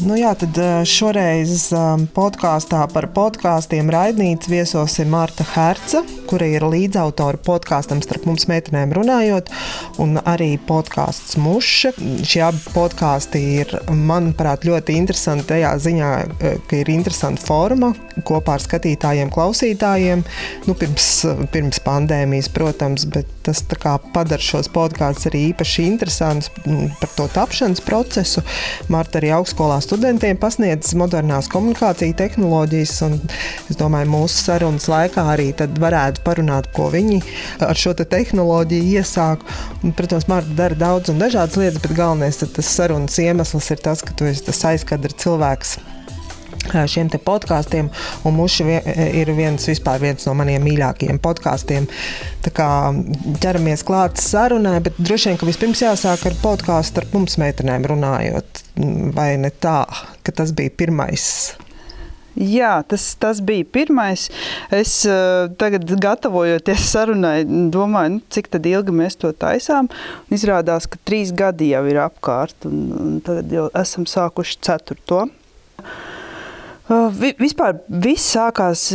Nu jā, tad šoreiz podkāstā par podkāstiem raidnīcas viesos ir Marta Herca, kura ir līdzautore podkāstam starp mums meitenēm runājot, un arī podkāsts Muša. Šie abi podkāsti ir, manuprāt, ļoti interesanti tajā ziņā, ka ir interesanta forma kopā ar skatītājiem, klausītājiem. Nu, pirms, pirms pandēmijas, protams, bet tas padara šos podkāstus arī īpaši interesantus par to tapšanas procesu. Marta arī augstskolās studentiem pasniedz modernās komunikācijas tehnoloģijas. Es domāju, mūsu sarunas laikā arī varētu parunāt, ko viņi ar šo te tehnoloģiju iesāk. Un, protams, Marta dara daudz un dažādas lietas, bet galvenais tas sarunas iemesls ir tas, ka tu esi tas aizkadra cilvēks šiem podkāstiem. Mūsu ir viens, vispār, viens no maniem mīļākajiem podkāstiem. Tā kā ķeramies klāt sarunai, bet droši vien, ka vispirms jāsāk ar podkāstu ar mums meitenēm runājot. Vai ne tā, ka tas bija pirmais? Jā, tas, tas bija pirmais. Es uh, tagad, gatavojoties sarunai, domāju, nu, cik ilgi mēs to taisām. Izrādās, ka trīs gadi jau ir apkārt, un, un tad jau esam sākuši ceturto. Vispār viss sākās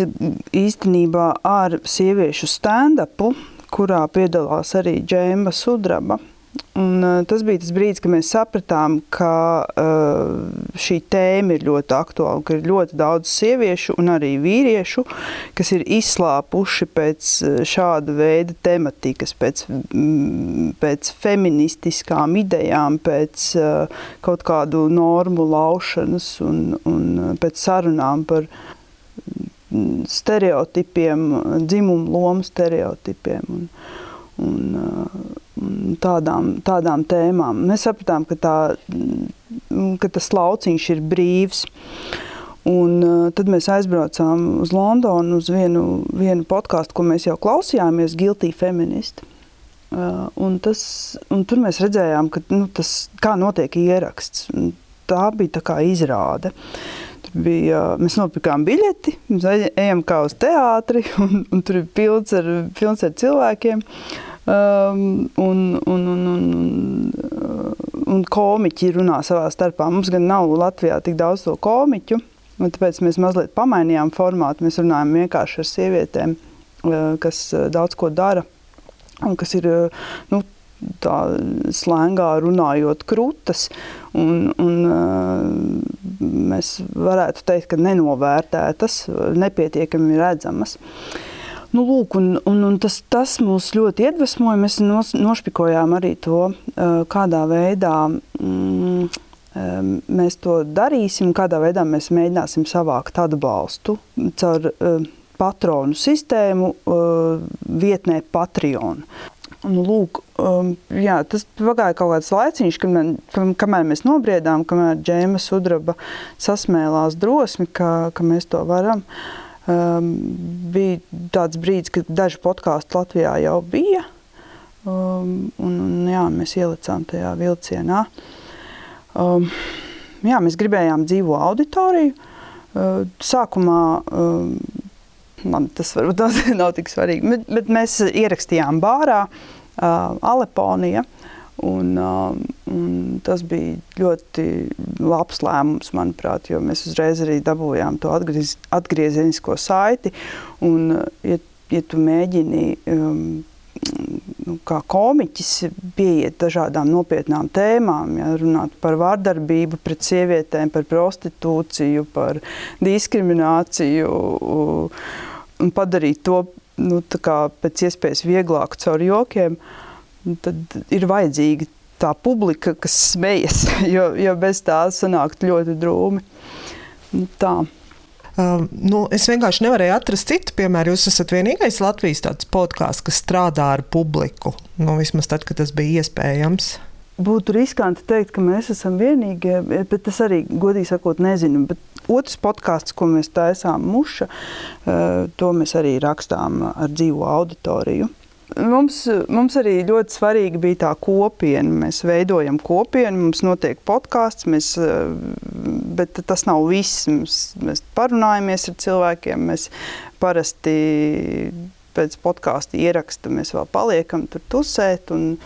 īstenībā ar sieviešu stand-upu, kurā piedalās arī Džēma Sudraba. Un, uh, tas bija tas brīdis, kad mēs sapratām, ka uh, šī tēma ir ļoti aktuāla, ka ir ļoti daudz sieviešu un arī vīriešu, kas ir izslāpuši pēc šāda veida tematikas, pēc, pēc feministiskām idejām, pēc uh, kaut kādu normu laušanas un, un pēc sarunām par stereotipiem, dzimumu lomu stereotipiem. Un, un, un tādām, tādām tēmām. Mēs sapratām, ka, tā, ka tas lauciņš ir brīvs. Un, uh, tad mēs aizbraucām uz Londonu uz vienu, vienu podkāstu, ko mēs jau klausījāmies, Guilty Feminist. Uh, un tas, un tur mēs redzējām, ka, nu, tas, kā notiek ieraksts. Tā bija tā kā izrāde. Bija, mēs nopirkām biļeti, mēs ejam kā uz teātri, un, un tur ir pilns ar, pilns ar cilvēkiem. Uh, Um, un, un, un, un, un komiķi runā savā starpā. Mums gan nav Latvijā tik daudz to komiķu, un tāpēc mēs mazliet pamainījām formātu. Mēs runājam vienkārši ar sievietēm, uh, kas uh, daudz ko dara un kas ir uh, nu, tā slēngā runājot krūtas. Un, un, mēs varētu teikt, ka nenovērtētas, nepietiekami redzamas. Uh, Nu, lūk, un, un, un tas, tas mūs ļoti iedvesmoja. Mēs nos, nošpikojām arī to, kādā veidā mm, mēs to darīsim, kādā veidā mēs mēģināsim savākt atbalstu caur patronu sistēmu vietnē Patreon. Nu, lūk, um, jā, tas pagāja kaut kāds laiciņš, kamēr, kamēr mēs nobriedām, kamēr Džēma Sudraba sasmēlās drosmi, ka, ka mēs to varam. Uh, Um, bija tāds brīdis, kad daži podkāsti Latvijā jau bija. Um, un, un, jā, mēs ielicām tajā vilcienā. Um, jā, mēs gribējām dzīvo auditoriju. Uh, sākumā um, man tas varbūt nav tik svarīgi, bet, bet mēs ierakstījām bārā uh, Aleponija. Un, um, un tas bija ļoti labs lēmums, manuprāt, jo mēs uzreiz arī dabūjām to atgriez, atgriezenisko saiti. Un, ja, ja tu mēģini um, nu, kā komiķis pieiet dažādām nopietnām tēmām, ja, runāt par vārdarbību pret sievietēm, par prostitūciju, par diskrimināciju un padarīt to nu, pēc iespējas vieglāk caur jokiem. Uh, tad ir vajadzīga tā publika, kas smejas, jo, jo bez tā sanākt ļoti drūmi. Nu, tā. Uh, nu, es vienkārši nevarēju atrast citu piemēru. Jūs esat vienīgais Latvijas podkāsts, kas strādā ar publiku. Nu, vismaz tad, kad tas bija iespējams. Būtu riskanti teikt, ka mēs esam vienīgie, bet es arī godīgi sakot, nezinu. Bet otrs podkāsts, ko mēs taisām, muša, uh, to mēs arī rakstām ar dzīvo auditoriju. Mums, mums arī ļoti svarīga bija tā kopiena. Mēs veidojam kopienu, mums notiek podkāsts, bet tas nav viss. Mēs, mēs parunājamies ar cilvēkiem. Mēs parasti pēc podkāstu ieraksta mēs vēl paliekam tur tusēt. Un,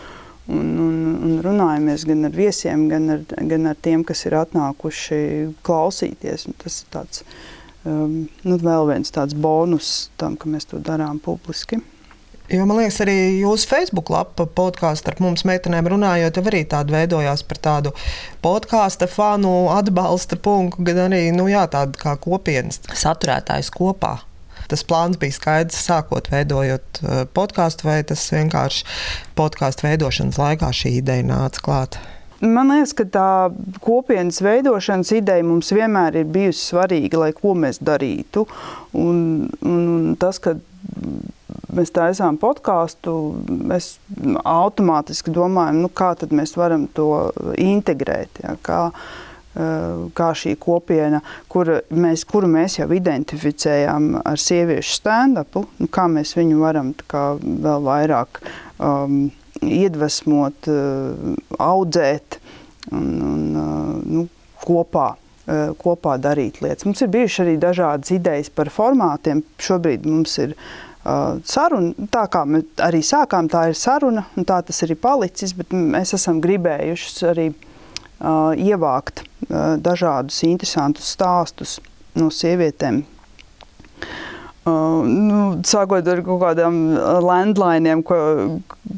un, un, un runājamies gan ar viesiem, gan ar, gan ar tiem, kas ir atnākuši klausīties. Un tas ir tāds, um, nu, vēl viens tāds bonus tam, ka mēs to darām publiski. Jo man liekas, arī jūsu Facebook lapa podkāstā ar mums meitenēm runājot, jau arī tāda veidojās par tādu podkāstu fanu atbalsta punktu, gan arī nu, jā, tādu kā kopienas saturētājs kopā. Tas plāns bija skaidrs, sākot veidojot uh, podkāstu, vai tas vienkārši podkāstu veidošanas laikā šī ideja nāca klāt. Man liekas, ka tā kopienas veidošanas ideja mums vienmēr ir bijusi svarīga, lai ko mēs darītu. Un, un, un tas, ka mēs taisām podkāstu, mēs automātiski domājam, nu, kā mēs varam to integrēt. Ja, kā, eh, kā šī kopiena, kur mēs, kuru mēs jau identificējām ar sieviešu stand-upu, nu, kā mēs viņu varam kā, vēl vairāk um, iedvesmot, uh, audzēt un, un uh, nu, kopā kopā darīt lietas. Mums ir bijušas arī dažādas idejas par formātiem. Šobrīd mums ir saruna, tā kā mēs arī sākām, tā ir saruna, un tā tas arī palicis, mēs esam gribējuši arī uh, ievākt uh, dažādus interesantus stāstus no sievietēm. Uh, nu, sākot ar kaut kādām landlainiem, ko,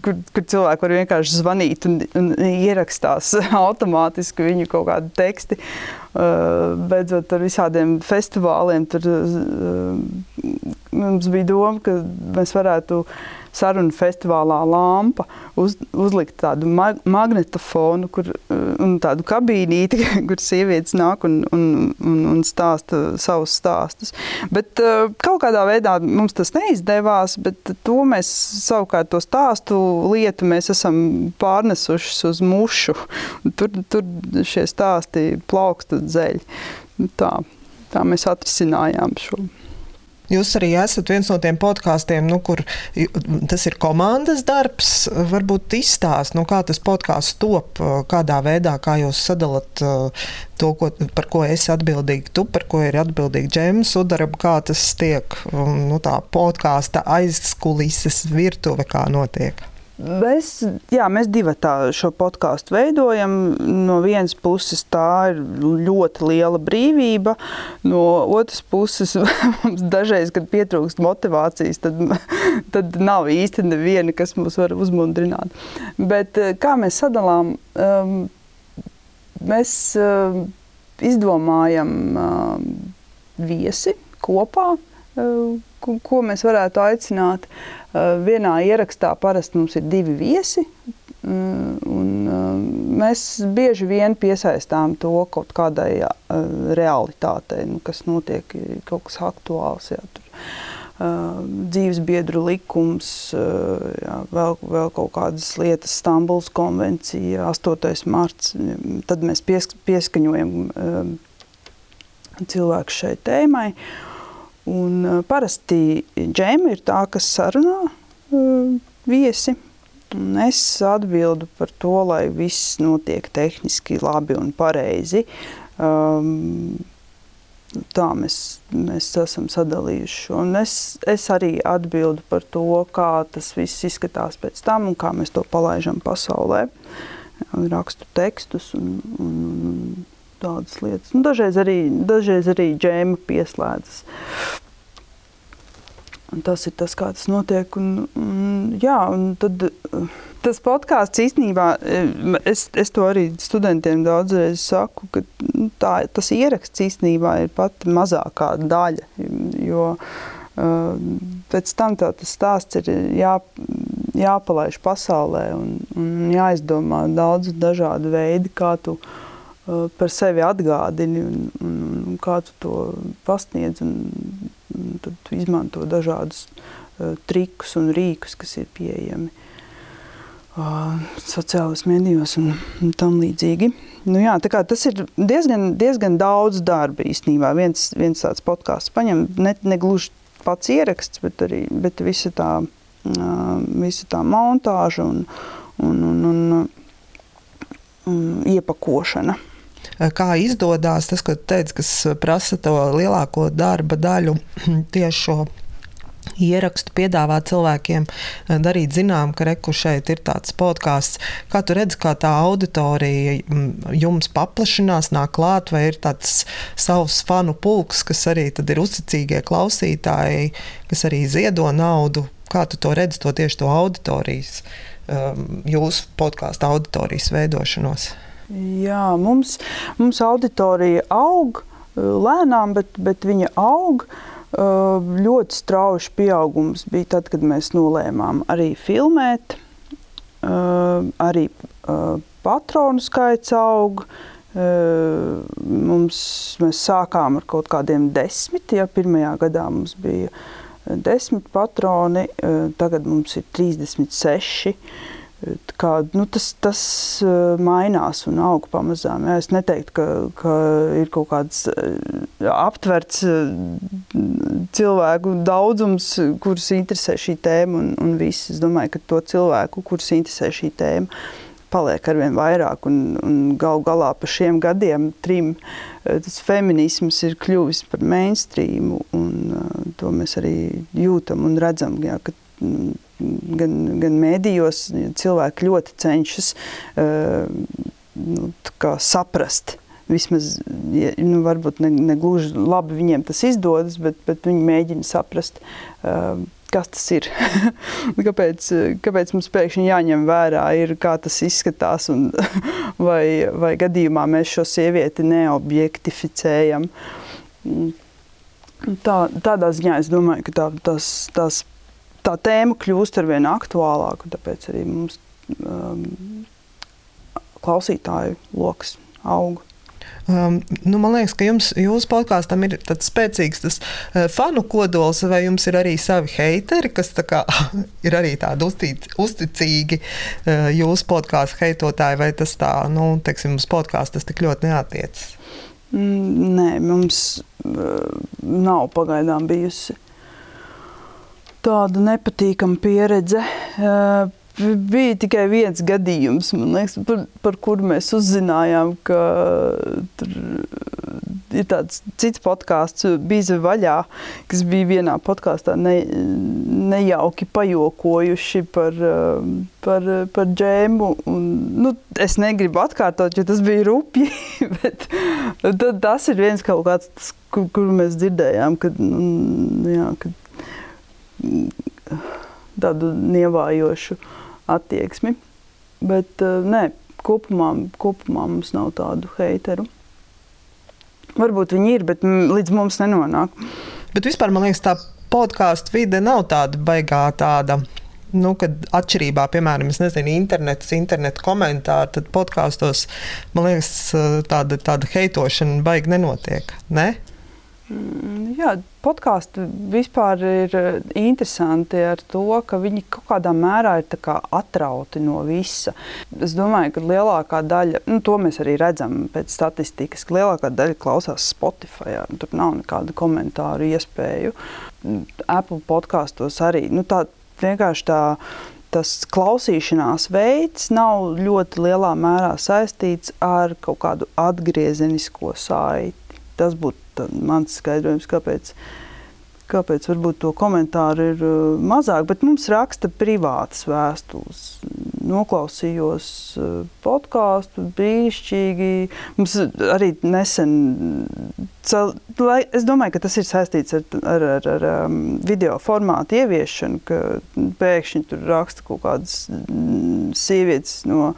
kur, kur cilvēki var vienkārši zvanīt un, un ierakstās automātiski viņu kaut kādi teksti. Uh, beidzot ar visādiem festivāliem, tur uh, mums bija doma, ka mēs varētu sarunu festivālā lampa uz, uzlikt tādu mag magnetofonu kur, un tādu kabīnīti, kur sievietes nāk un, un, un, un stāsta savus stāstus. Bet uh, kaut kādā veidā mums tas neizdevās, bet to mēs savukārt to stāstu lietu mēs esam pārnesuši uz mušu. Tur, tur šie stāsti plaukst dzeļ. Tā, tā mēs atrisinājām šo. Jūs arī esat viens no tiem podkāstiem, nu, kur tas ir komandas darbs. Varbūt izstāst, nu, kā tas podkāsts top, kādā veidā, kā jūs sadalat to, ko, par ko es atbildīgi, tu par ko ir atbildīgi Džems Udarab, kā tas tiek, nu, tā podkāsta aizkulises virtuve, kā notiek. Mēs, jā, mēs divi šo podkāstu veidojam. No vienas puses tā ir ļoti liela brīvība, no otras puses mums dažreiz, kad pietrūkst motivācijas, tad, tad nav īsti neviena, kas mūs var uzmundrināt. Bet eh, kā mēs sadalām, um, mēs uh, izdomājam uh, viesi kopā, ko, ko mēs varētu aicināt. Eh, vienā ierakstā parasti mums ir divi viesi. Mm, un, eh, mēs bieži vien piesaistām to kaut kādai eh, realitātei, nu, kas notiek, kaut kas aktuāls. Jā, tur. Dzīves biedru likums, jā, vēl, vēl kaut kādas lietas, Stambuls konvencija, 8. marts. Tad mēs piesk pieskaņojam cilvēku šai tēmai. Uh, Un, uh, parasti džēma ir tā, kas sarunā uh, viesi. Un es atbildu par to, lai viss notiek tehniski labi un pareizi. Um, tā mēs, mēs esam sadalījuši. Un es, es arī atbildu par to, kā tas viss izskatās pēc tam un kā mēs to palaidām pasaulē. Rakstu tekstus un, un, un tādas lietas. Nu, dažreiz, arī, dažreiz arī džēma pieslēdzas. Un tas ir tas, kā tas notiek. Un, un, jā, un tad, tas podkāsts īstenībā, es, es to arī studentiem daudzreiz saku, ka nu, tā, tas ieraksts īstenībā ir pati mazākā daļa. Jo, Pēc tam tā, tas stāsts ir jā, jāpalaiž pasaulē un, un jāizdomā daudz dažādu veidu, kā tu Uh, par sevi atgādini un, un, un kā tu to pasniedz. Un, un tad tu izmanto dažādus uh, trikus un rīkus, kas ir pieejami uh, sociālajos medijos un, un tam līdzīgi. Nu, jā, tas ir diezgan, diezgan daudz darba īstenībā. Viens, viens tāds podkāsts paņem ne, ne gluži pats ieraksts, bet arī bet visa, tā, uh, visa tā montāža un, un, un, un, un iepakošana. Kā izdodas tas, ko teicu, kas prasa to lielāko darba daļu tieši šo ierakstu, piedāvāt cilvēkiem, eh, darīt zinām, ka reku šeit ir tāds podkāsts. Kā tu redzi, kā tā auditorija mm, jums paplašinās, nāk klāt, vai ir tāds savs fanu pulks, kas arī ir uzticīgie klausītāji, kas arī ziedo naudu? Kā tu to redzi, to tieši to auditorijas, um, jūsu podkāstu auditorijas veidošanos? Jā, mums, mums auditorija aug eh, lēnām, bet, bet viņa aug. Uh, Ļoti strauji pieaugums bija tad, kad mēs nolēmām arī filmēt. Arī patronu skaits aug. Mums, mēs sākām ar kaut kādiem desmit, ja pirmajā gadā mums bija desmit patroni, tagad mums ir 36. Kā, nu, tas, tas mainās un aug pamazām. Jā. Es neteiktu, ka, ka ir kaut kāds aptverts cilvēku daudzums, kurus interesē šī tēma. Un, un viss. Es domāju, ka to cilvēku, kurus interesē šī tēma, paliek ar vien vairāk. Un, un gal galā pa šiem gadiem, trim, tas feminisms ir kļuvis par mainstream. Un, to mēs arī jūtam un redzam. Jā, ka, gan, gan mēdījos cilvēki ļoti cenšas uh, nu, saprast. Vismaz, ja, nu, varbūt ne, ne gluži labi viņiem tas izdodas, bet, bet viņi mēģina saprast, uh, kas tas ir. kāpēc, kāpēc mums pēkšņi jāņem vērā, ir, kā tas izskatās, un vai, vai gadījumā mēs šo sievieti neobjektificējam. Tā, tādā ziņā es domāju, ka tā, tās, tās tā tēma kļūst ar vien aktuālāka, un tāpēc arī mums um, klausītāju lokus aug. Um, nu, man liekas, ka jums, jūsu podkāstam ir tāds spēcīgs tas, uh, fanu kodols, vai jums ir arī savi heiteri, kas kā, ir arī tādi uztic, uzticīgi uh, jūsu podkāstu heitotāji, vai tas tā, nu, teiksim, uz podkāstu tas tik ļoti neatiecas? Mm, nē, mums uh, nav pagaidām bijusi tāda nepatīkama pieredze. Uh, bija tikai viens gadījums, liekas, par, par kuru mēs uzzinājām, ka tur ir tāds cits podkāsts, Bīza vaļā, kas bija vienā podkāstā ne, nejauki pajokojuši par, par, par džēmu. Un, nu, es negribu atkārtot, jo tas bija rupji, bet tas ir viens kaut kāds, kur, kur mēs dzirdējām, kad, nu, jā, kad tādu nievājošu attieksmi. Bet eh, nē, kopumā, kopumā mums nav tādu heiteru. Varbūt viņi ir, bet līdz mums nenonāk. Bet vispār man liekas, tā podkāstu vide nav tāda baigā tāda. Nu, kad atšķirībā, piemēram, nezinu, internets, internetu komentāri, tad podkāstos, man liekas, eh, tāda, tāda heitošana baigi nenotiek. Ne? Mm, jā, podkāsti vispār ir eh, interesanti ar to, ka viņi kaut kādā mērā ir kā atrauti no visa. Es domāju, ka lielākā daļa, nu, to mēs arī redzam pēc statistikas, ka lielākā daļa klausās Spotify. Jā, tur nav nekādu komentāru iespēju. Apple podkāstos arī. Nu, tā, vienkārši tā tas klausīšanās veids nav ļoti lielā mērā saistīts ar kaut kādu atgriezenisko saiti. Tas būtu mans skaidrojums, kāpēc, kāpēc varbūt to komentāru ir uh, mazāk, bet mums raksta privātas vēstules. Noklausījos uh, podkāstu, brīnišķīgi. Mums arī nesen Es domāju, ka tas ir saistīts ar, ar, ar, ar um, video formātu ieviešanu, ka pēkšņi tur raksta kaut kādas mm, sievietes no,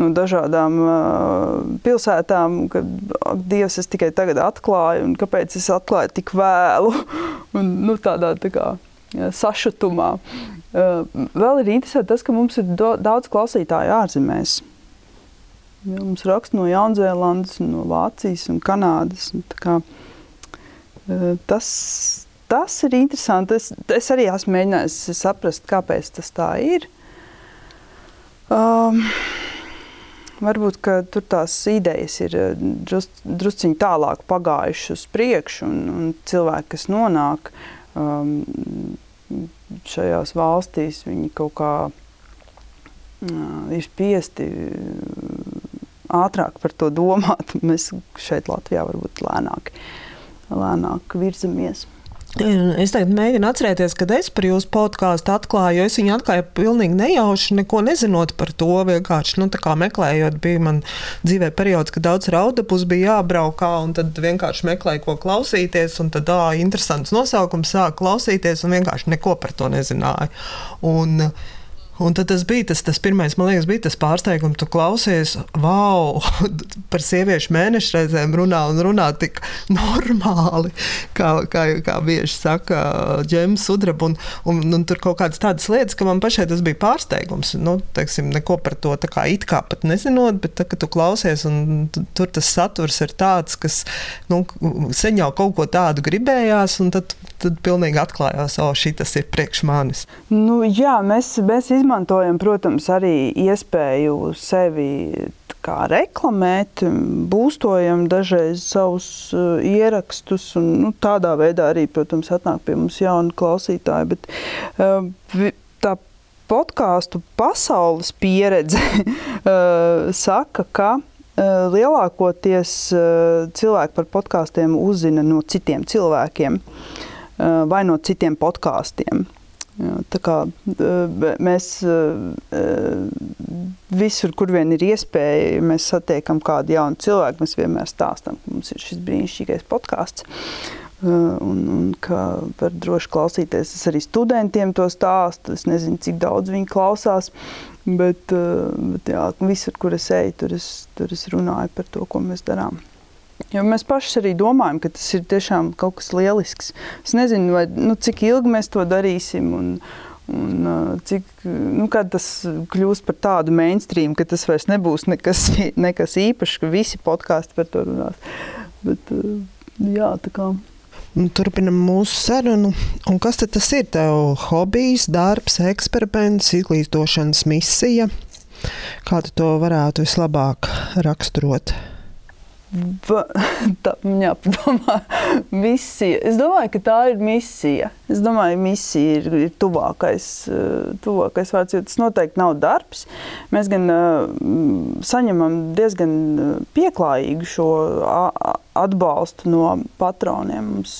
no dažādām uh, pilsētām, ka ak, Dievs, es tikai tagad atklāju, un kāpēc es atklāju tik vēlu, un nu, tādā tā kā sašutumā. Uh, vēl ir interesanti tas, ka mums ir daudz klausītāju ārzemēs. Ja, mums raksta no Jaunzēlandes, no Vācijas un Kanādas. Un kā, tas, tas ir interesanti. Es, es arī esmu mēģinājis saprast, kāpēc tas tā ir. Um, varbūt tur tās idejas ir e, drus, drusciņi tālāk pagājušas uz priekšu, un, un cilvēki, kas nonāk um, šajās valstīs, viņi kaut kā ir spiesti ātrāk par to domāt. Mēs šeit Latvijā varbūt lēnāk, lēnāk virzamies. Es tagad mēģinu atcerēties, kad es par jūsu podkāstu atklāju. Es viņu atklāju pilnīgi nejauši, neko nezinot par to. Vienkārši nu, meklējot, bija man dzīvē periods, kad daudz raudapus bija jābraukā, un tad vienkārši meklēju, ko klausīties. Un tad, ah, interesants nosaukums, sāk klausīties, un vienkārši neko par to nezināju. Un, uh, Un tad tas bija tas, tas pirmais, man liekas, bija tas pārsteigums, tu klausies, wow, par sieviešu mēnešu reizēm runā un runā tik normāli, kā, kā, kā bieži saka ģēmas sudraba. Un, un, un tur kaut kādas tādas lietas, ka man pašai tas bija pārsteigums. Nu, teiksim, neko par to tā kā it kā pat nezinot, bet tā, tu klausies un tur tas saturs ir tāds, kas nu, sen jau kaut ko tādu gribējās, un tad, tad pilnīgi atklājās, o, šī tas ir priekš manis. Nu, jā, mēs, mēs izmantojam izmantojam, protams, arī iespēju sevi kā reklamēt, būstojam dažreiz savus uh, ierakstus, un nu, tādā veidā arī, protams, atnāk pie mums jauni klausītāji. Bet, uh, tā podkāstu pasaules pieredze uh, saka, ka lielākoties cilvēki par podkāstiem uzzina no citiem cilvēkiem vai no citiem podkāstiem. Tā kā mēs visur, kur vien ir iespēja, mēs satiekam kādu jaunu cilvēku, mēs vienmēr stāstam, ka mums ir šis brīnišķīgais podkāsts. Un, un ka var droši klausīties. Es arī studentiem to stāstu. Es nezinu, cik daudz viņi klausās. Bet, bet jā, visur, kur es eju, tur es, tur es runāju par to, ko mēs darām. Jo mēs paši arī domājam, ka tas ir tiešām kaut kas lielisks. Es nezinu, vai, nu, cik ilgi mēs to darīsim. Un, Un, cik nu, tas kļūs par tādu mainstream, ka tas vairs nebūs nekas, nekas īpašs, ka visi podkāsti par to runās. Bet, jā, kā... Nu, turpinam mūsu sarunu. Un kas tad ir? Tev hobijs, darbs, eksperiments, izglītošanas misija. Kā tu to varētu vislabāk raksturot? Tā jāpadomā. Misija. Es domāju, ka tā ir misija. Es domāju, misija ir, ir tuvākais, eh, tuvākais vārds, jo tas noteikti nav darbs. Mēs gan uh, saņemam diezgan eh, pieklājīgu šo atbalstu no patroniem. Mums,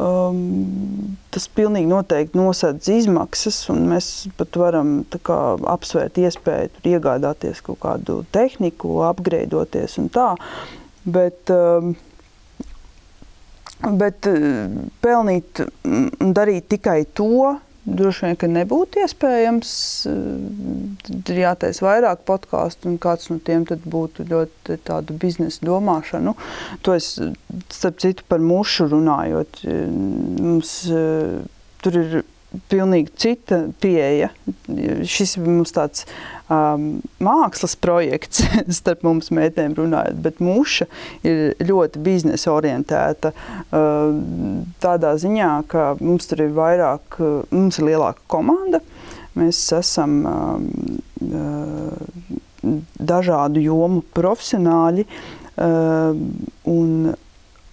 Um, tas pilnīgi noteikti nosedz izmaksas, un mēs pat varam kā, apsvērt iespēju iegādāties kaut kādu tehniku, apgraidoties un tā. Bet, um, bet uh, pelnīt un darīt tikai to, Droši vien, ka nebūtu iespējams. Tad ir jātaisa vairāk podkāstu, un kāds no tiem būtu ļoti tādu biznesa domāšanu. To es, starp citu, par mušu runājot. Mums tur ir pilnīgi cita pieeja. Šis ir mums tāds um, mākslas projekts, starp mums meitēm runājot, bet muša ir ļoti biznesa orientēta. Uh, tādā ziņā, ka mums tur ir vairāk, mums ir lielāka komanda. Mēs esam um, uh, dažādu jomu profesionāļi. Uh, un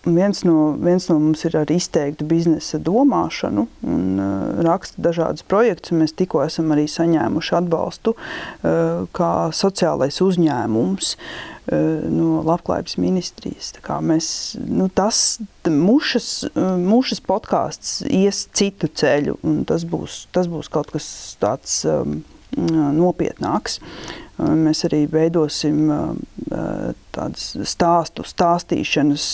Viens no, viens no mums ir ar izteiktu biznesa domāšanu un uh, raksta dažādus projektus. Mēs tikko esam arī saņēmuši atbalstu uh, kā sociālais uzņēmums uh, no Labklājības ministrijas. Mēs, nu, tas mušas, mušas podkāsts ies citu ceļu, un tas būs, tas būs kaut kas tāds um, nopietnāks. Mēs arī veidosim tādas stāstu stāstīšanas.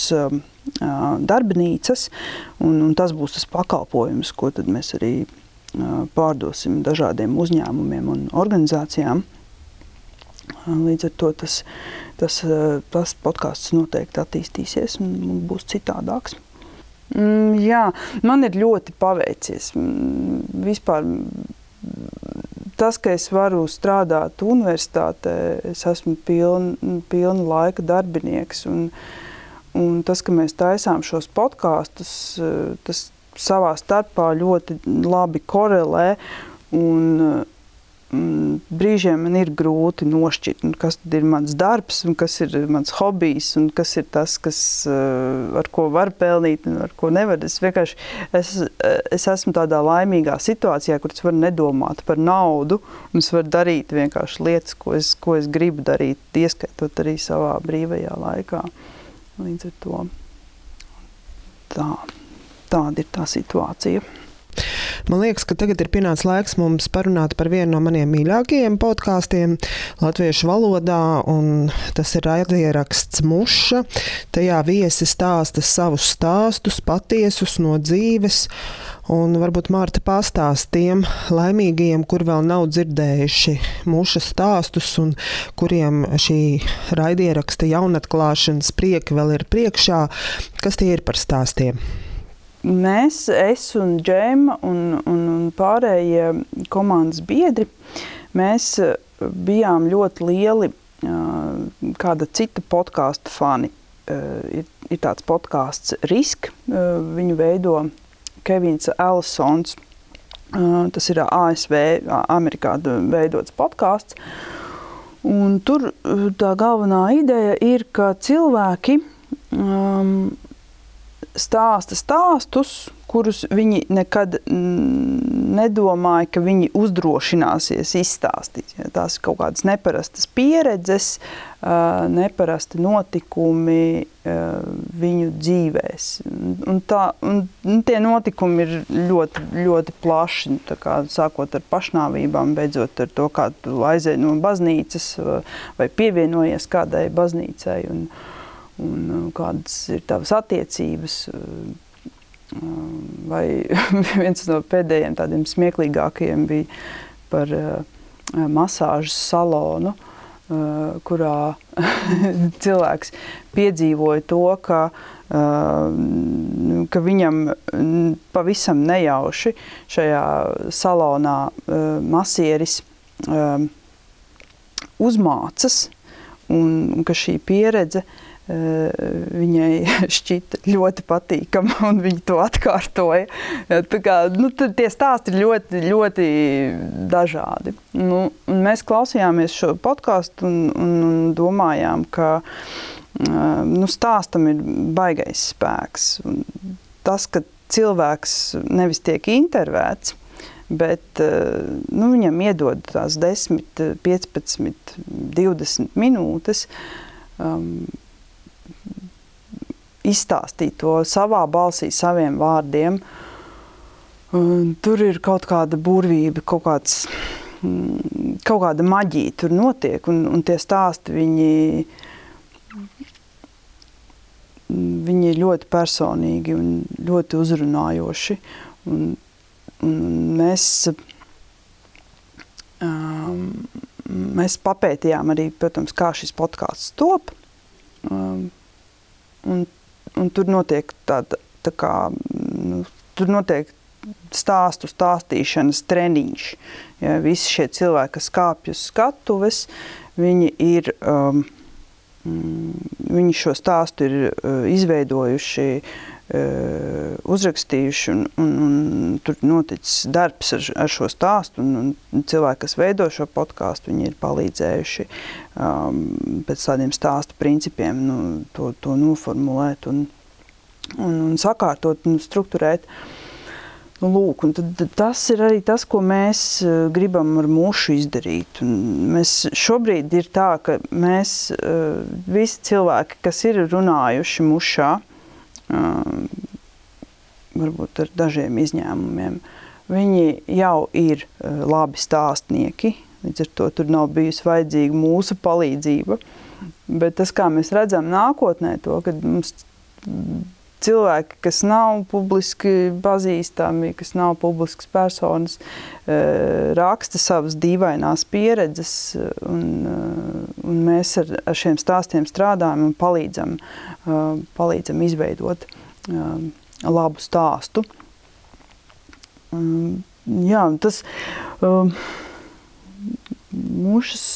Darbnīcas, un, un tas būs tas pakalpojums, ko mēs arī pārdosim dažādiem uzņēmumiem un organizācijām. Līdz ar to tas, tas, tas podkāsts noteikti attīstīsies un būs citādāks. Mm, jā, man ir ļoti paveicies. Mm, vispār tas, ka es varu strādāt universitātē, es esmu pilna piln laika darbinieks. Un, uh, Un tas, ka mēs taisām šos podkāstus, eh, tas savā starpā ļoti labi korelē. Un, mm, brīžiem man ir grūti nošķirt, kas ir mans darbs, kas ir mans hobijs, un kas ir tas, kas, eh, ar ko var pelnīt, un ar ko nevar. Es vienkārši es, es esmu tādā laimīgā situācijā, kur es varu nedomāt par naudu, un es varu darīt vienkārši lietas, ko es, ko es gribu darīt, ieskaitot arī savā brīvajā laikā. Līdz ar to tā, tāda ir tā situācija. Man liekas, ka tagad ir pienācis laiks mums parunāt par vienu no maniem mīļākajiem podkāstiem latviešu valodā, un tas ir raidieraksts Muša. Tajā viesi stāsta savus stāstus, patiesus no dzīves. Un varbūt Mārta pastāst tiem laimīgajiem, kur vēl nav dzirdējuši muša stāstus un kuriem šī raidieraksta jaunatklāšanas prieka vēl ir priekšā, kas tie ir par stāstiem mēs, es un Džēma un, un, un pārējie komandas biedri, mēs eh, bijām ļoti lieli uh, kāda cita podkāstu fani. Uh, ir, ir tāds podkāsts Risk, viņu veido Kevins Ellisons. Tas ir ASV, Amerikā veidots podkāsts. Un tur tā galvenā ideja ir, ka cilvēki um, stāsta stāstus, kurus viņi nekad nedomāja, ka viņi uzdrošināsies izstāstīt. Ja, tās ir kaut kādas neparastas pieredzes, neparasti notikumi viņu dzīvēs. Un tā, un tie notikumi ir ļoti, ļoti plaši, nu, kā, sākot ar pašnāvībām, beidzot ar to, kā tu aizēji no baznīcas vai pievienojies kādai baznīcai. Un, un uh, kādas ir tavas attiecības. Uh, vai viens no pēdējiem tādiem smieklīgākajiem bija par uh, masāžas salonu, kurā cilvēks piedzīvoja to, ka, ka viņam pavisam nejauši šajā salonā masieris uzmācas, un ka šī pieredze uh, viņai šķita ļoti patīkama, un viņa to atkārtoja. Tā kā, nu, tie stāsti ir ļoti, ļoti dažādi. Nu, mēs klausījāmies šo podkāstu un, un, un domājām, ka nu, stāstam ir baigais spēks. Tas, ka cilvēks nevis tiek intervēts, bet nu, viņam iedod tās 10, 15, 20 minūtes. Um, izstāstīt to savā balsī, saviem vārdiem. Tur ir kaut kāda burvība, kaut, kāds, mm, kaut kāda maģija tur notiek, un, un tie stāsti viņi, viņi ir ļoti personīgi un ļoti uzrunājoši. Un, un mēs, um, mēs papētījām arī, protams, kā šis podkāsts top. Um, un un tur notiek tāda, tā kā, nu, tur notiek stāstu stāstīšanas treniņš. Ja, visi šie cilvēki, kas kāpj uz skatuves, viņi ir, um, mm, viņi šo stāstu ir uh, izveidojuši, uh, uzrakstījuši, un, un, un tur noticis darbs ar, ar šo stāstu, un, un cilvēki, kas veido šo podkāstu, viņi ir palīdzējuši um, pēc tādiem stāstu principiem nu, to, to noformulēt un, un, un sakārtot un strukturēt. Nu, lūk, tad, tas ir arī tas, ko mēs uh, gribam ar mūšu izdarīt. Un mēs šobrīd ir tā, ka mēs uh, visi cilvēki, kas ir runājuši mušā, uh, varbūt ar dažiem izņēmumiem, viņi jau ir labi stāstnieki. Līdz ar to tur nav bijusi vajadzīga mūsu palīdzība. Bet tas, kā mēs redzam nākotnē, to, kad mums cilvēki, kas nav publiski pazīstami, kas nav publiskas personas, eh, raksta savas dīvainās pieredzes, un, eh, un mēs ar, ar šiem stāstiem strādājam un palīdzam, eh, palīdzam izveidot labu stāstu. Jā, tas mūšas,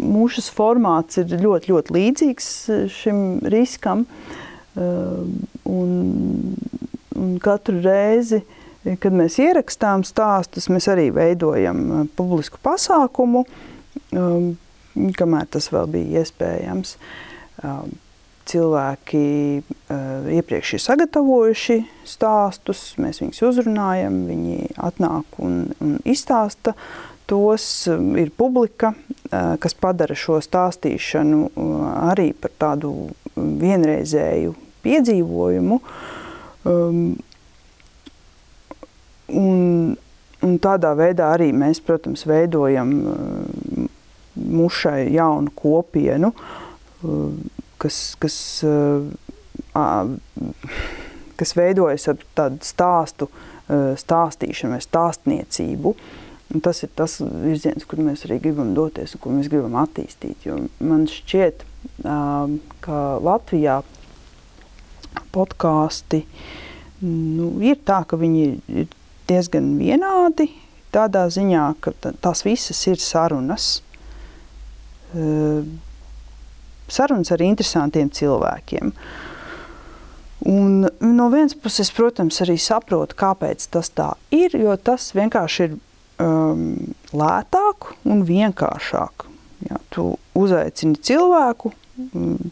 mūšas formāts ir ļoti, ļoti līdzīgs šim riskam. Uh, un, un katru reizi, kad mēs ierakstām stāstus, mēs arī veidojam eh, publisku pasākumu, ehm, kamēr tas vēl bija iespējams. Ehm, cilvēki eh, iepriekš ir sagatavojuši stāstus, mēs viņus uzrunājam, viņi atnāk un, un izstāsta tos. Ir publika, eh, kas padara šo stāstīšanu arī par tādu vienreizēju piedzīvojumu. Um, un, un tādā veidā arī mēs, protams, veidojam uh, mušai jaunu kopienu, uh, kas, kas, uh, kas veidojas ar tādu stāstu uh, stāstīšanu vai stāstniecību. Un tas ir tas virziens, kur mēs arī gribam doties un ko mēs gribam attīstīt. Jo man šķiet, uh, ka Latvijā podkāsti nu, ir tā, ka viņi ir diezgan vienādi. Tādā ziņā, ka tās visas ir sarunas. Sarunas ar interesantiem cilvēkiem. Un no vienas puses, protams, arī saprotu, kāpēc tas tā ir, jo tas vienkārši ir um, lētāk un vienkāršāk. Ja, tu uzaicini cilvēku,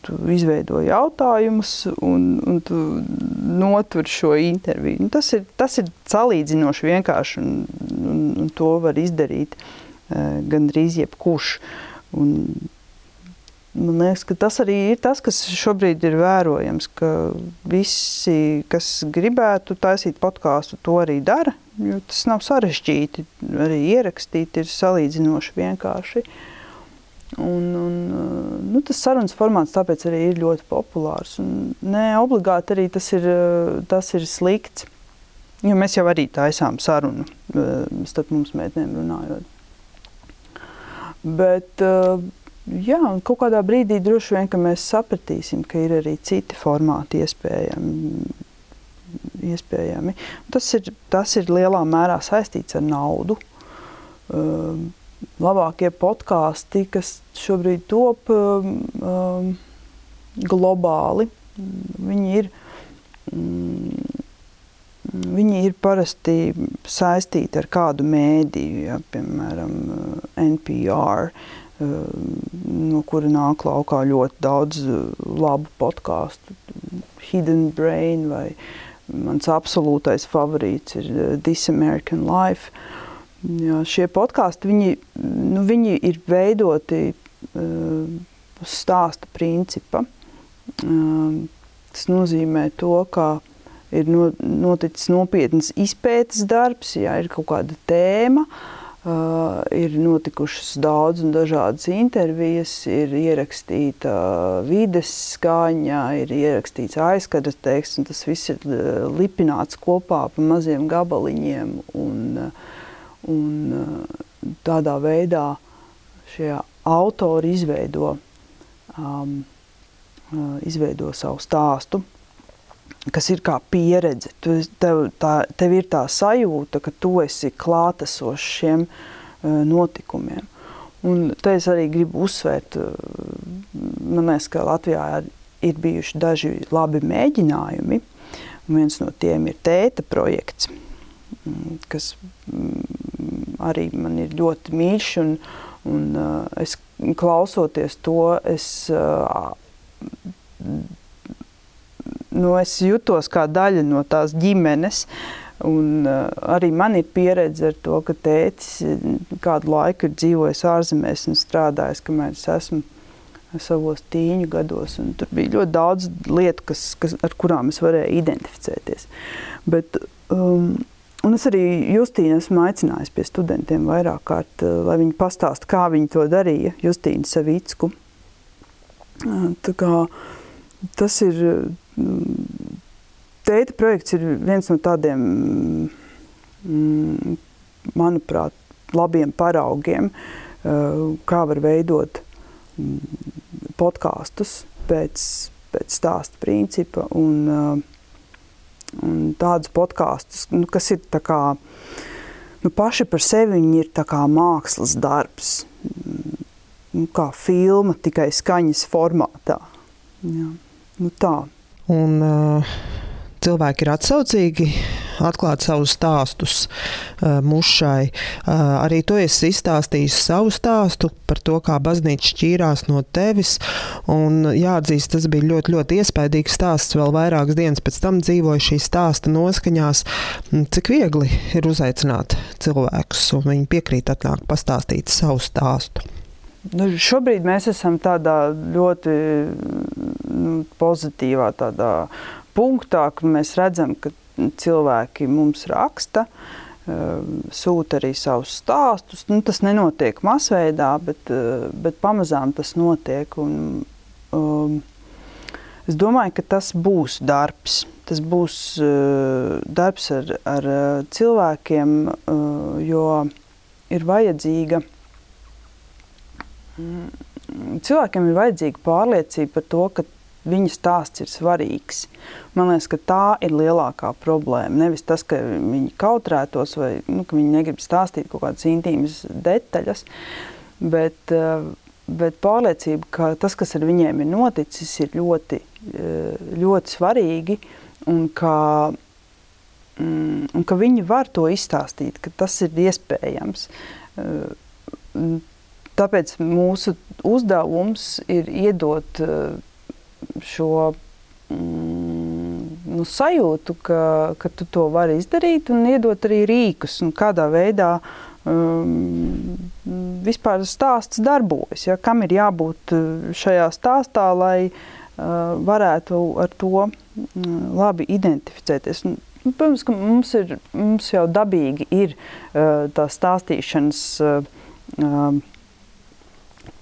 tu izveido jautājumus un, un tu notur šo interviju. Un tas, ir, tas ir salīdzinoši vienkārši un, un, un to var izdarīt uh, gandrīz jebkurš. Un, man liekas, ka tas arī ir tas, kas šobrīd ir vērojams, ka visi, kas gribētu taisīt podkāstu, to arī dara, tas nav sarežģīti. Arī ierakstīt ir salīdzinoši vienkārši. Uh, Un, un, uh, nu, tas sarunas formāts tāpēc arī ir ļoti populārs. Un ne obligāti arī tas ir, uh, tas ir slikts. Jo mēs jau arī taisām sarunu uh, starp mums meitenēm runājot. Bet jā, kaut kādā brīdī droši vien mēs sapratīsim, ka ir arī citi formāti iespējami. iespējami. Tas, ir, tas ir lielā mērā saistīts ar naudu. Labākie podkāsti, kas šobrīd top um, um, globāli. Viņi ir, mm, viņi ir parasti saistīti ar kādu mēdīju, ja, piemēram, NPR, um, no kura nāk laukā ļoti daudz uh, labu podkāstu, Hidden Brain vai mans absolūtais favorīts ir uh, This American Life. Uh, Jā, šie podkāsti viņi, nu, viņi ir veidoti uh, stāsta principa. Uh, tas nozīmē to, ka ir no, noticis nopietns izpētes darbs, ja ir kaut kāda tēma, uh, ir notikušas daudz un dažādas intervijas, ir ierakstīta vides skaņa, ir ierakstīts aizskaras teksts, un tas viss ir lipināts kopā pa maziem gabaliņiem. Un, uh, Un eh, tādā veidā šie autori izveido, um, izveido savu stāstu, kas ir kā pieredze. Tu, tev, tā, tev ir tā sajūta, ka tu esi klātesošs šiem uh, notikumiem. Un te es arī gribu uzsvērt, man liekas, ka Latvijā ir bijuši daži labi mēģinājumi. Viens no tiem ir tēta projekts, kas arī man ir ļoti mīļš. Un, un, uh, es klausoties to, es, uh, nu, es jutos kā daļa no tās ģimenes. Un, uh, arī man ir pieredze ar to, ka tētis kādu laiku ir dzīvojis ārzemēs un strādājis, kamēr es esmu savos tīņu gados. Tur bija ļoti daudz lietu, kas, kas, ar kurām es varēju identificēties. Bet, um, Un es arī Justīnu esmu aicinājis pie studentiem vairāk kārt, eh, lai viņi pastāsta, kā viņi to darīja, Justīnu Savicku. Eh, tā kā tas ir, mm, tēta projekts ir viens no tādiem, mm, manuprāt, labiem paraugiem, eh, kā var veidot mm, podkāstus pēc, pēc stāsta principa un uh, un tādus podkāstus, nu, kas ir kā, nu, paši par sevi ir mākslas darbs, nu, kā filma, tikai skaņas formātā. Jā. Nu, tā. Un, uh, cilvēki ir atsaucīgi atklāt savus stāstus uh, mušai. Uh, arī tu esi izstāstījis savu stāstu par to, kā baznīca šķīrās no tevis. Un, jāatzīst, tas bija ļoti, ļoti iespaidīgs stāsts. Vēl vairākas dienas pēc tam dzīvoju šī stāsta noskaņās. Cik viegli ir uzaicināt cilvēkus, un viņi piekrīt atnākt pastāstīt savu stāstu. Nu, šobrīd mēs esam tādā ļoti nu, pozitīvā, tādā punktā, kur mēs redzam, ka cilvēki mums raksta, sūta arī savus stāstus. Nu, tas nenotiek masveidā, bet, bet pamazām tas notiek. Un, um, es domāju, ka tas būs darbs. Tas būs uh, darbs ar, ar cilvēkiem, uh, jo ir vajadzīga. Mm, cilvēkiem ir vajadzīga pārliecība par to, ka viņa stāsts ir svarīgs. Man liekas, ka tā ir lielākā problēma. Nevis tas, ka viņi kautrētos vai nu, ka viņi negrib stāstīt kaut kādas intīmas detaļas, bet, eh, bet pārliecība, ka tas, kas ar viņiem ir noticis, ir ļoti, eh, ļoti svarīgi un ka, mm, un ka viņi var to izstāstīt, ka tas ir iespējams. Eh, tāpēc mūsu uzdevums ir iedot šo mm, nu, sajūtu, ka, ka tu to vari izdarīt un iedot arī rīkus, un kādā veidā um, vispār stāsts darbojas. Ja, kam ir jābūt uh, šajā stāstā, lai uh, varētu ar to mm, labi identificēties. Un, nu, protams, ka mums, ir, mums jau dabīgi ir uh, tā stāstīšanas. Uh,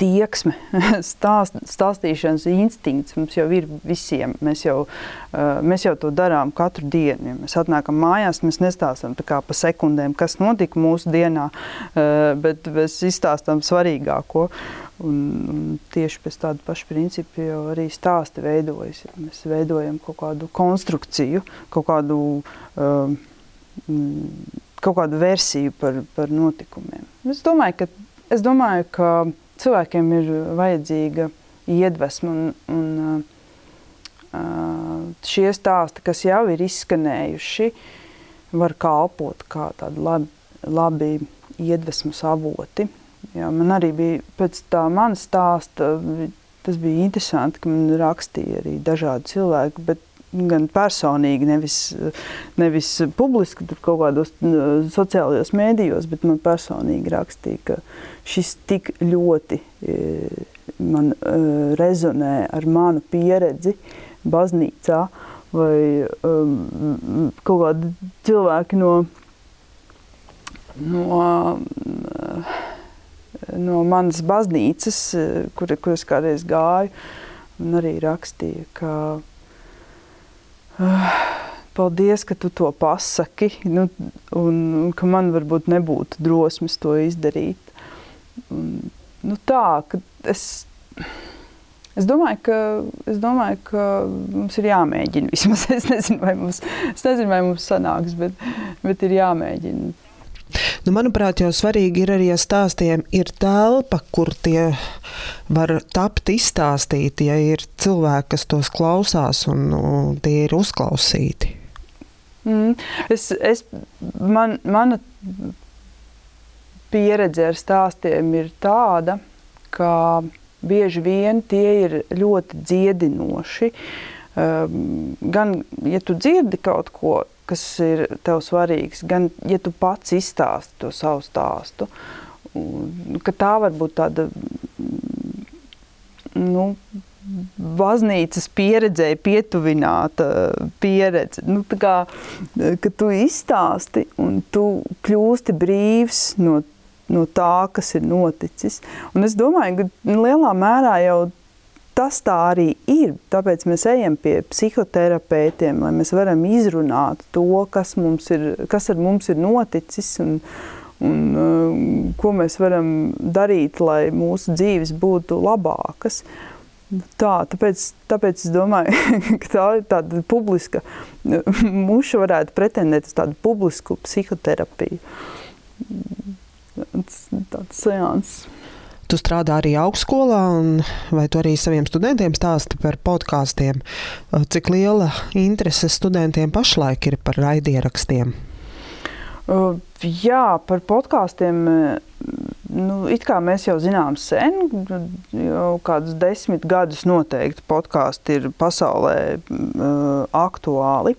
tieksme, stāst, stāstīšanas instinkts mums jau ir visiem. Mēs jau, uh, mēs jau to darām katru dienu. Ja mēs atnākam mājās, mēs nestāstām pa sekundēm, kas notika mūsu dienā, uh, bet mēs izstāstām svarīgāko. Un, un tieši pēc tāda paša principa jau arī stāsti veidojas. Ja mēs veidojam kaut kādu konstrukciju, kaut kādu, uh, kaut kādu versiju par, par notikumiem. Es domāju, ka, es domāju, ka cilvēkiem ir vajadzīga iedvesma un, un šie stāsti, kas jau ir izskanējuši, var kalpot kā tādi labi, labi iedvesmas avoti. Jā, man arī bija pēc tā mana stāsta, tas bija interesanti, ka man rakstīja arī dažādi cilvēki, bet gan personīgi, nevis, nevis publiski, tur kaut kādos sociālajos mēdījos, bet man personīgi rakstīja, ka šis tik ļoti e, man e, rezonē ar manu pieredzi baznīcā, vai um, kaut kādi cilvēki no, no, no manas baznīcas, kur, kur es kādreiz gāju, un arī rakstīja, ka Paldies, ka tu to pasaki, nu, un ka man varbūt nebūtu drosmes to izdarīt. Un, nu tā, ka es, es, domāju, ka, es domāju, ka mums ir jāmēģina vismaz. Es nezinu, vai mums, es nezinu, vai mums sanāks, bet, bet ir jāmēģina. Nu, manuprāt, jau svarīgi ir arī, ja stāstiem ir telpa, kur tie var tapt izstāstīti, ja ir cilvēki, kas tos klausās un nu, tie ir uzklausīti. Mm. Es, es, man, mana pieredze ar stāstiem ir tāda, ka bieži vien tie ir ļoti dziedinoši. Um, gan, ja tu dzirdi kaut ko, kas ir tev svarīgs, gan ja tu pats izstāsti to savu stāstu, ka tā var būt tāda nu, baznīcas pieredzēja pietuvināta pieredze. Nu, kā, ka tu izstāsti un tu kļūsti brīvs no, no tā, kas ir noticis. Un es domāju, ka lielā mērā jau tas tā arī ir. Tāpēc mēs ejam pie psihoterapeitiem, lai mēs varam izrunāt to, kas, ir, kas ar mums ir noticis un, un uh, ko mēs varam darīt, lai mūsu dzīves būtu labākas. Tā, tāpēc, tāpēc es domāju, ka tā ir tāda publiska, muša varētu pretendēt uz tādu publisku psihoterapiju. Tas tāds seans. Tu strādā arī augstskolā, vai tu arī saviem studentiem stāsti par podkāstiem? Cik liela interese studentiem pašlaik ir par raidierakstiem? Uh, jā, par podkāstiem. Nu, it kā mēs jau zinām, sen, jau kādus desmit gadus noteikti podkāsti ir pasaulē uh, aktuāli.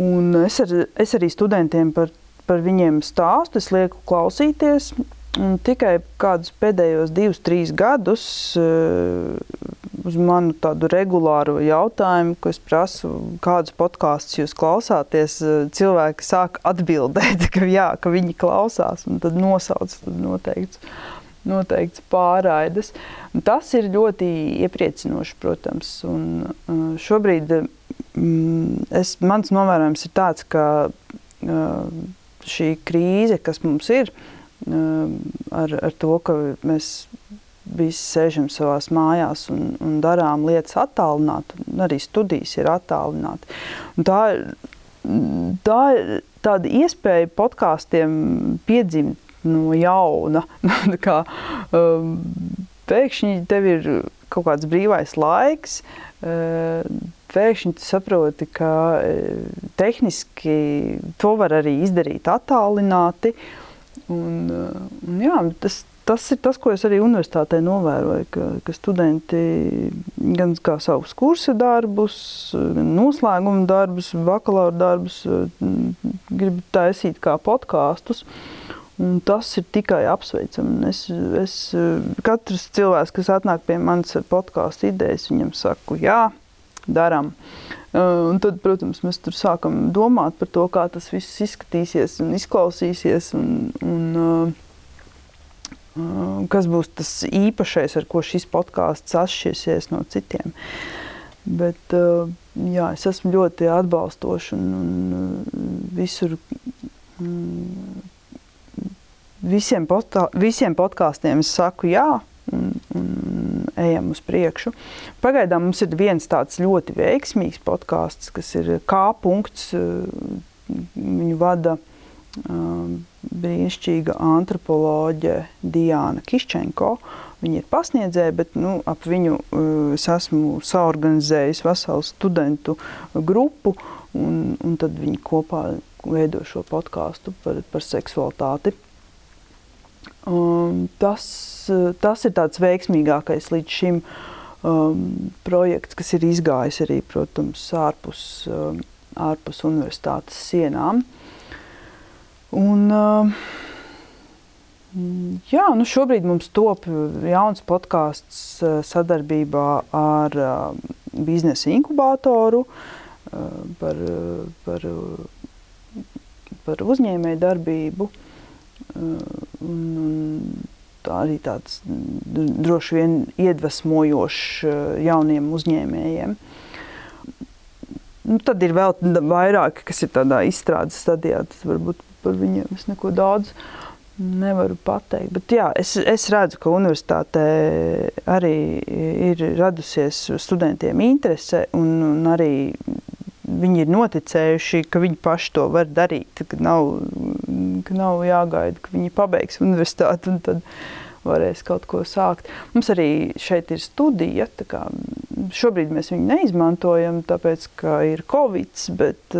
Un es, ar, es arī studentiem par, par viņiem stāstu, es lieku klausīties. Un tikai kādus pēdējos divus, trīs gadus uh, uz manu tādu regulāru jautājumu, ko es prasu, kādus podkāstus jūs klausāties, cilvēki sāk atbildēt, ka, jā, ka viņi klausās, un tad nosauc noteikts, noteikts pārraides. Un tas ir ļoti iepriecinoši, protams. Un šobrīd mm, es, mans novērojums ir tāds, ka šī krīze, kas mums ir, ar, ar to, ka mēs visi sēžam savā mājās un, un darām lietas attālināti, un arī studijas ir attālināti. Un tā, tā ir tāda iespēja podkāstiem piedzimt no jauna. kā, um, pēkšņi tev ir kaut kāds brīvais laiks, uh, pēkšņi tu saproti, ka uh, tehniski to var arī izdarīt attālināti. Uh, un jā, tas, tas ir tas, ko es arī universitātē novēroju, ka, ka studenti gan savus kursu darbus, gan noslēguma darbus, bakalaura darbus grib taisīt kā podkāstus. Un tas ir tikai apsveicami. Es, es, katrs cilvēks, kas atnāk pie manis ar podkāstu idejas, viņam saku, jā, darām. Un tad, protams, mēs tur sākam domāt par to, kā tas viss izskatīsies un izklausīsies. Un, un, kas būs tas īpašais, ar ko šis podkāsts atšķirsies no citiem. Bet jā, es esmu ļoti atbalstošs un, un visur. Visiem, podkā, visiem podkāstiem es saku jā, un, un ejam uz priekšu. Pagaidām mums ir viens tāds ļoti veiksmīgs podkāsts, kas ir K punkts. Viņu vada um, brīnišķīga antropoloģe Diana Kiščenko. Viņa ir pasniedzēja, bet nu, ap viņu uh, es esmu saorganizējis veselu studentu grupu, un, un tad viņi kopā veido šo podkāstu par, par seksualitāti. Um, tas, tas ir tāds veiksmīgākais līdz šim um, projekts, kas ir izgājis arī, protams, ārpus, um, ārpus universitātes sienām. Un, uh, jā, nu šobrīd mums top jauns podkāsts uh, sadarbībā ar uh, biznesa inkubatoru par, par, par uzņēmēju darbību. Un, tā arī tāds droši vien iedvesmojošs jauniem uzņēmējiem. Nu, tad ir vēl vairāk, kas ir tādā izstrādes stadijā. Tas varbūt par viņiem es neko daudz nevaru pateikt. Bet jā, es, es redzu, ka universitātē arī ir radusies studentiem interese un, un arī viņi ir noticējuši, ka viņi paši to var darīt, ka nav, ka nav jāgaida, ka viņi pabeigs universitāti un tad varēs kaut ko sākt. Mums arī šeit ir studija, tā kā šobrīd mēs viņu neizmantojam, tāpēc, ka ir Covid, bet,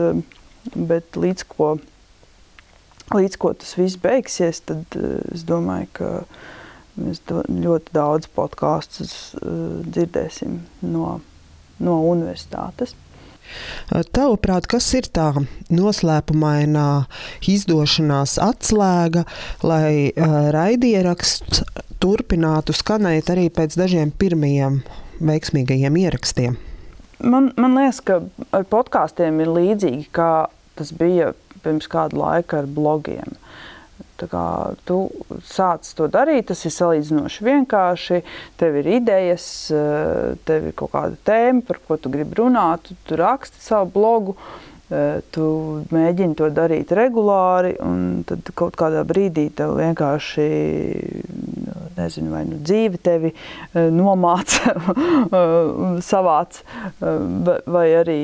bet līdz ko līdz ko tas viss beigsies, tad uh, es domāju, ka mēs ļoti daudz podkāstus uh, dzirdēsim no, no universitātes. Tavuprāt, kas ir tā noslēpumainā izdošanās atslēga, lai uh, raidieraksts turpinātu skanēt arī pēc dažiem pirmajiem veiksmīgajiem ierakstiem? Man, man liekas, ka ar podkāstiem ir līdzīgi, kā tas bija pirms kāda laika ar blogiem. Tā kā tu sāc to darīt, tas ir salīdzinoši vienkārši. Tev ir idejas, eh, tev ir kaut kāda tēma, par ko tu gribi runāt, tu, tu raksti savu blogu. Eh, tu mēģini to darīt regulāri, un tad kaut kādā brīdī tev vienkārši nezinu, vai nu dzīve tevi eh, nomāca, savāc, vai arī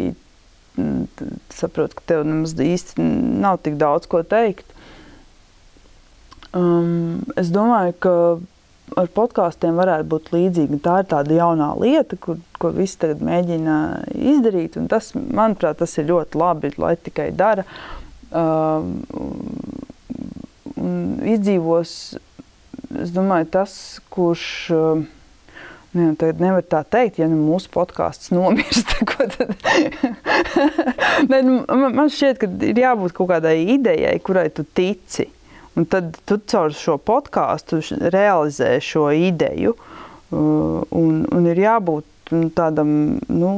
saprotu, ka tev nemaz īsti nav tik daudz ko teikt. Um, es domāju, ka ar podkāstiem varētu būt līdzīgi. Tā ir tāda jaunā lieta, kur, ko visi tagad mēģina izdarīt. Tas, manuprāt, tas ir ļoti labi, lai tikai dara. Um, izdzīvos, domāju, tas, kurš. Uh, Nu, tad nevar tā teikt, ja nu mūsu podkāsts nomirst. ne, nu, man šķiet, ka ir jābūt kaut kādai idejai, kurai tu tici. Un tad tu caur šo podkāstu realizē šo ideju. Uh, un, un ir jābūt tādam, nu,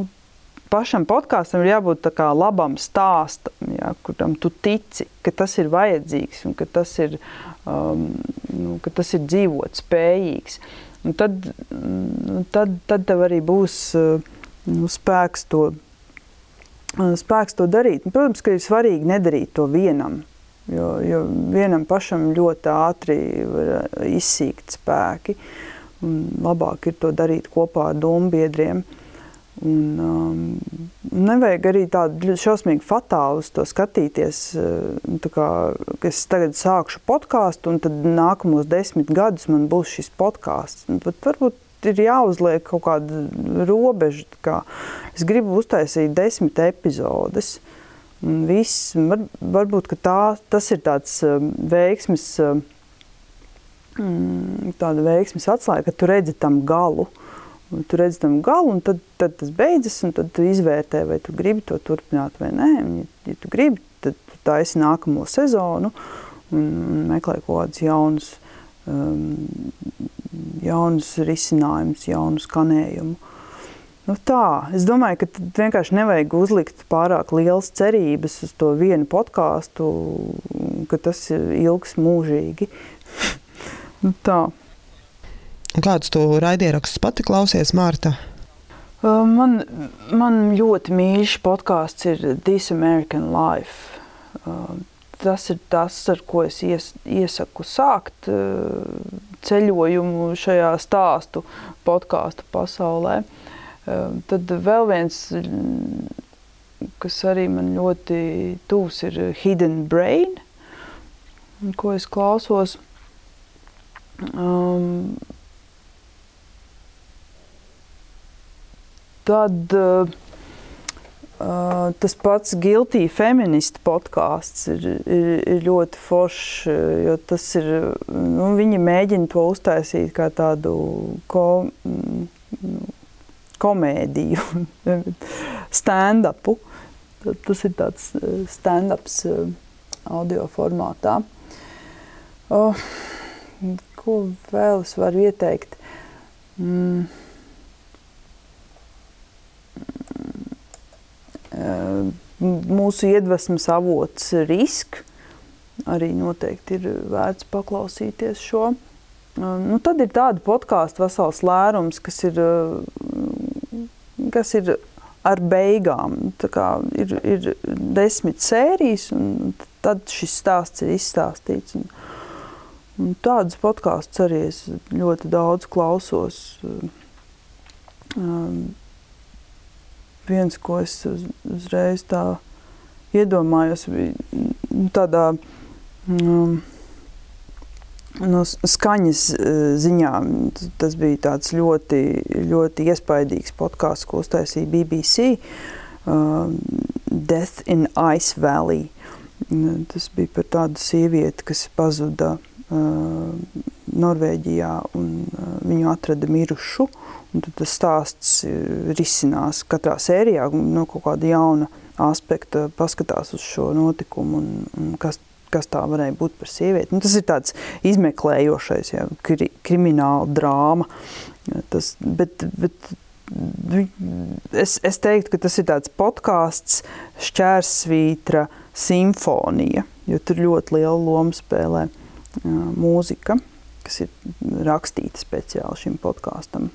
pašam podkāstam ir jābūt labam stāstam, ja, kuram tu tici, ka tas ir vajadzīgs un ka tas ir, um, nu, ka tas ir dzīvot spējīgs. Un tad, nu, tad, tad tev arī būs nu, spēks, to, spēks to darīt. Un, protams, ka ir svarīgi nedarīt to vienam. Jo, jo vienam pašam ļoti ātri var izsīkt spēki. Labāk ir to darīt kopā ar domu biedriem. Un, um, nevajag arī tādu šausmīgi fatālu uz to skatīties. Uh, kā, es tagad sākšu podkāstu, un tad nākamos desmit gadus man būs šis podkāsts. Varbūt ir jāuzliek kaut kāda robeža. Kā es gribu uztaisīt desmit epizodes. Viss, var, varbūt tā, tas ir tāds um, veiksmes, um, mm, tāda veiksmes atslēga, ka tu redzi tam galu. Tu redzi tam galu, un tad, tad tas beidzas, un tad tu izvērtē, vai tu gribi to turpināt vai nē. Un, ja, ja tu gribi, tad tu taisi nākamo sezonu un, meklē kaut kādus jaunus, um, jaunus risinājumus, jaunu skanējumu. Nu tā, es domāju, ka vienkārši nevajag uzlikt pārāk lielas cerības uz to vienu podkāstu, ka tas ilgs mūžīgi. nu tā. Kādus tu raidierakstus pati klausies, Mārta? Man, man ļoti mīļš podkāsts ir This American Life. Tas ir tas, ar ko es ies, iesaku sākt ceļojumu šajā stāstu podkāstu pasaulē. Ehm, tad vēl viens, kas arī man ļoti tūs, ir Hidden Brain, ko es klausos. Um, tad uh, tas pats Guilty Feminist podkāsts ir, ir, ir ļoti foršs, jo tas ir, nu, viņi mēģina to uztaisīt kā tādu ko, komēdiju, stand-upu. Tas ir tāds eh, stand-ups eh, audio formātā. Oh, ko vēl es varu ieteikt? Mm. Eh, mūsu iedvesmas avots risk arī noteikti ir vērts paklausīties šo. Nu, tad ir tāda podkāstu vesels lērums, kas ir kas ir ar beigām. Ir, ir desmit sērijas, un tad šis stāsts ir izstāstīts. Un, un tādus podkāstus arī es ļoti daudz klausos. Um, viens, ko es uz, uzreiz tā iedomājos, bija tādā. Um, No skaņas e, ziņā tas bija tāds ļoti, ļoti iespaidīgs podkāsts, ko uztaisīja BBC. Uh, Death in Ice Valley. Tas bija par tādu sievieti, kas pazuda uh, Norvēģijā un uh, viņu atrada mirušu. Un tad tas stāsts risinās katrā sērijā no kaut kāda jauna aspekta, paskatās uz šo notikumu un, un kas kas tā varēja būt par sievieti. Nu, tas ir tāds izmeklējošais, ja, kri, krimināla drāma. Tas, bet, bet, es, es teiktu, ka tas ir tāds podkāsts, šķērsvītra simfonija, jo tur ļoti lielu lomu spēlē mūzika, kas ir rakstīta speciāli šim podkāstam.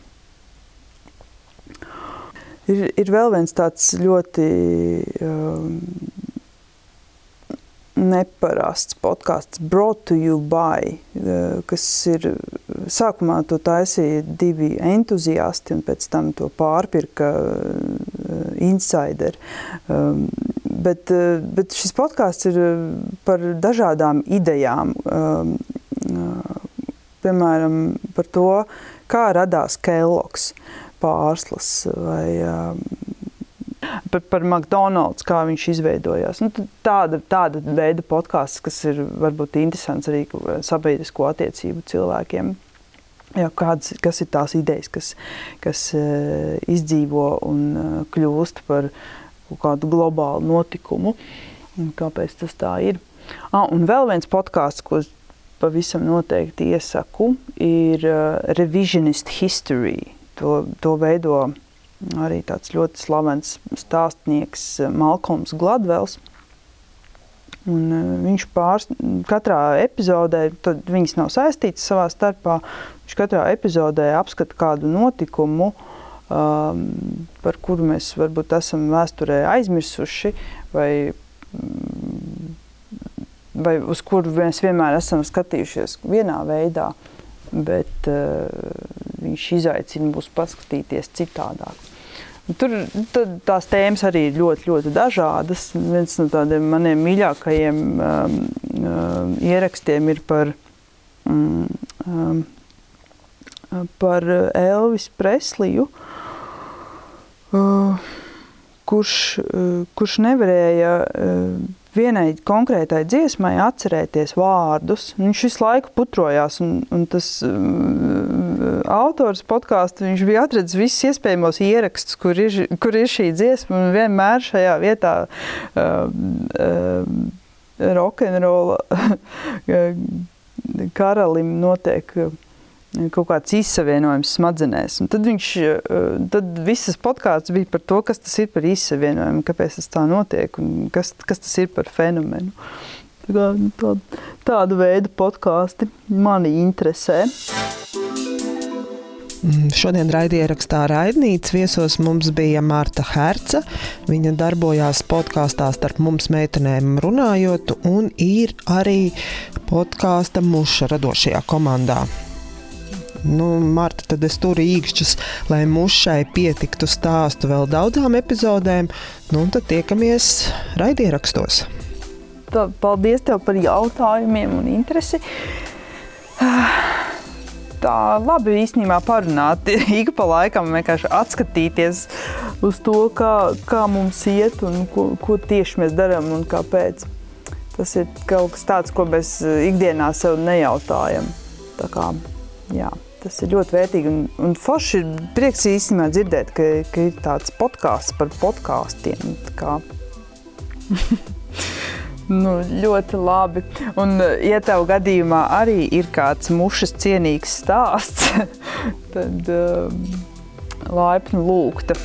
Ir, ir vēl viens tāds ļoti uh, neparasts podkāsts Brought to You by, eh, kas ir sākumā to taisīja divi entuziasti un pēc tam to pārpirka eh, insideri. Um, bet, eh, bet šis podkāsts ir par dažādām idejām. Um, piemēram, par to, kā radās Kellogs pārslas vai par, par McDonald's, kā viņš izveidojās. Nu, tāda, tāda veida podkāsts, kas ir varbūt interesants arī sabiedrisko attiecību cilvēkiem. Jā, kāds, kas ir tās idejas, kas, kas uh, izdzīvo un uh, kļūst par kādu globālu notikumu? Kāpēc tas tā ir? Ah, un vēl viens podkāsts, ko es pavisam noteikti iesaku, ir uh, Revisionist History. To, to veido arī tāds ļoti slavens stāstnieks Malkoms Gladvels. Un viņš pārs, katrā epizodē, tad viņas nav saistītas savā starpā, viņš katrā epizodē apskata kādu notikumu, um, par kuru mēs varbūt esam vēsturē aizmirsuši, vai vai uz kuru mēs vienmēr esam skatījušies vienā veidā, bet uh, viņš izaicina mūs paskatīties citādāk. Tur tās tēmas arī ir ļoti, ļoti dažādas. Viens no tādiem maniem mīļākajiem um, um, ierakstiem ir par, um, um, par Elvis Presliju, uh, kurš, uh, kurš nevarēja. Uh, vienai konkrētai dziesmai atcerēties vārdus. Viņš visu laiku putrojās, un, un tas uh, autors podkāstu bija atradzis visus iespējamos ierakstus, kur ir, kur ir šī dziesma, un vienmēr šajā vietā uh, uh, rokenrola karalim notiek. Uh, kaut kāds izsavienojums smadzenēs. Un tad, viņš, eh, tad visas podkāsts bija par to, kas tas ir par izsavienojumu, kāpēc tas tā notiek un kas, kas tas ir par fenomenu. Tā, tā, tādu veidu podkāsti mani interesē. Mm, šodien raidierakstā Raidnīcas viesos mums bija Marta Herca. Viņa darbojās podkāstā starp mums meitenēm runājot, un ir arī podkāsta muša radošajā komandā. Nu, Marta, tad es turu īkšķus, lai mušai pietiktu stāstu vēl daudzām epizodēm. Nu, tad tiekamies raidierakstos. Paldies tev par jautājumiem un interesi. Tā labi īstenībā parunāt, ik pa laikam vienkārši atskatīties uz to, kā, kā mums iet un ko, ko tieši mēs darām un kāpēc. Tas ir kaut kas tāds, ko mēs ikdienā sev nejautājam. Tā kā, jā. Tas ir ļoti vērtīgi. Un, un forši ir prieks īstenībā dzirdēt, ka, ka ir tāds podkāsts par podkāstiem. nu, ļoti labi. Un, ja tev gadījumā arī ir kāds mušas cienīgs stāsts, tad um, laipni lūgta.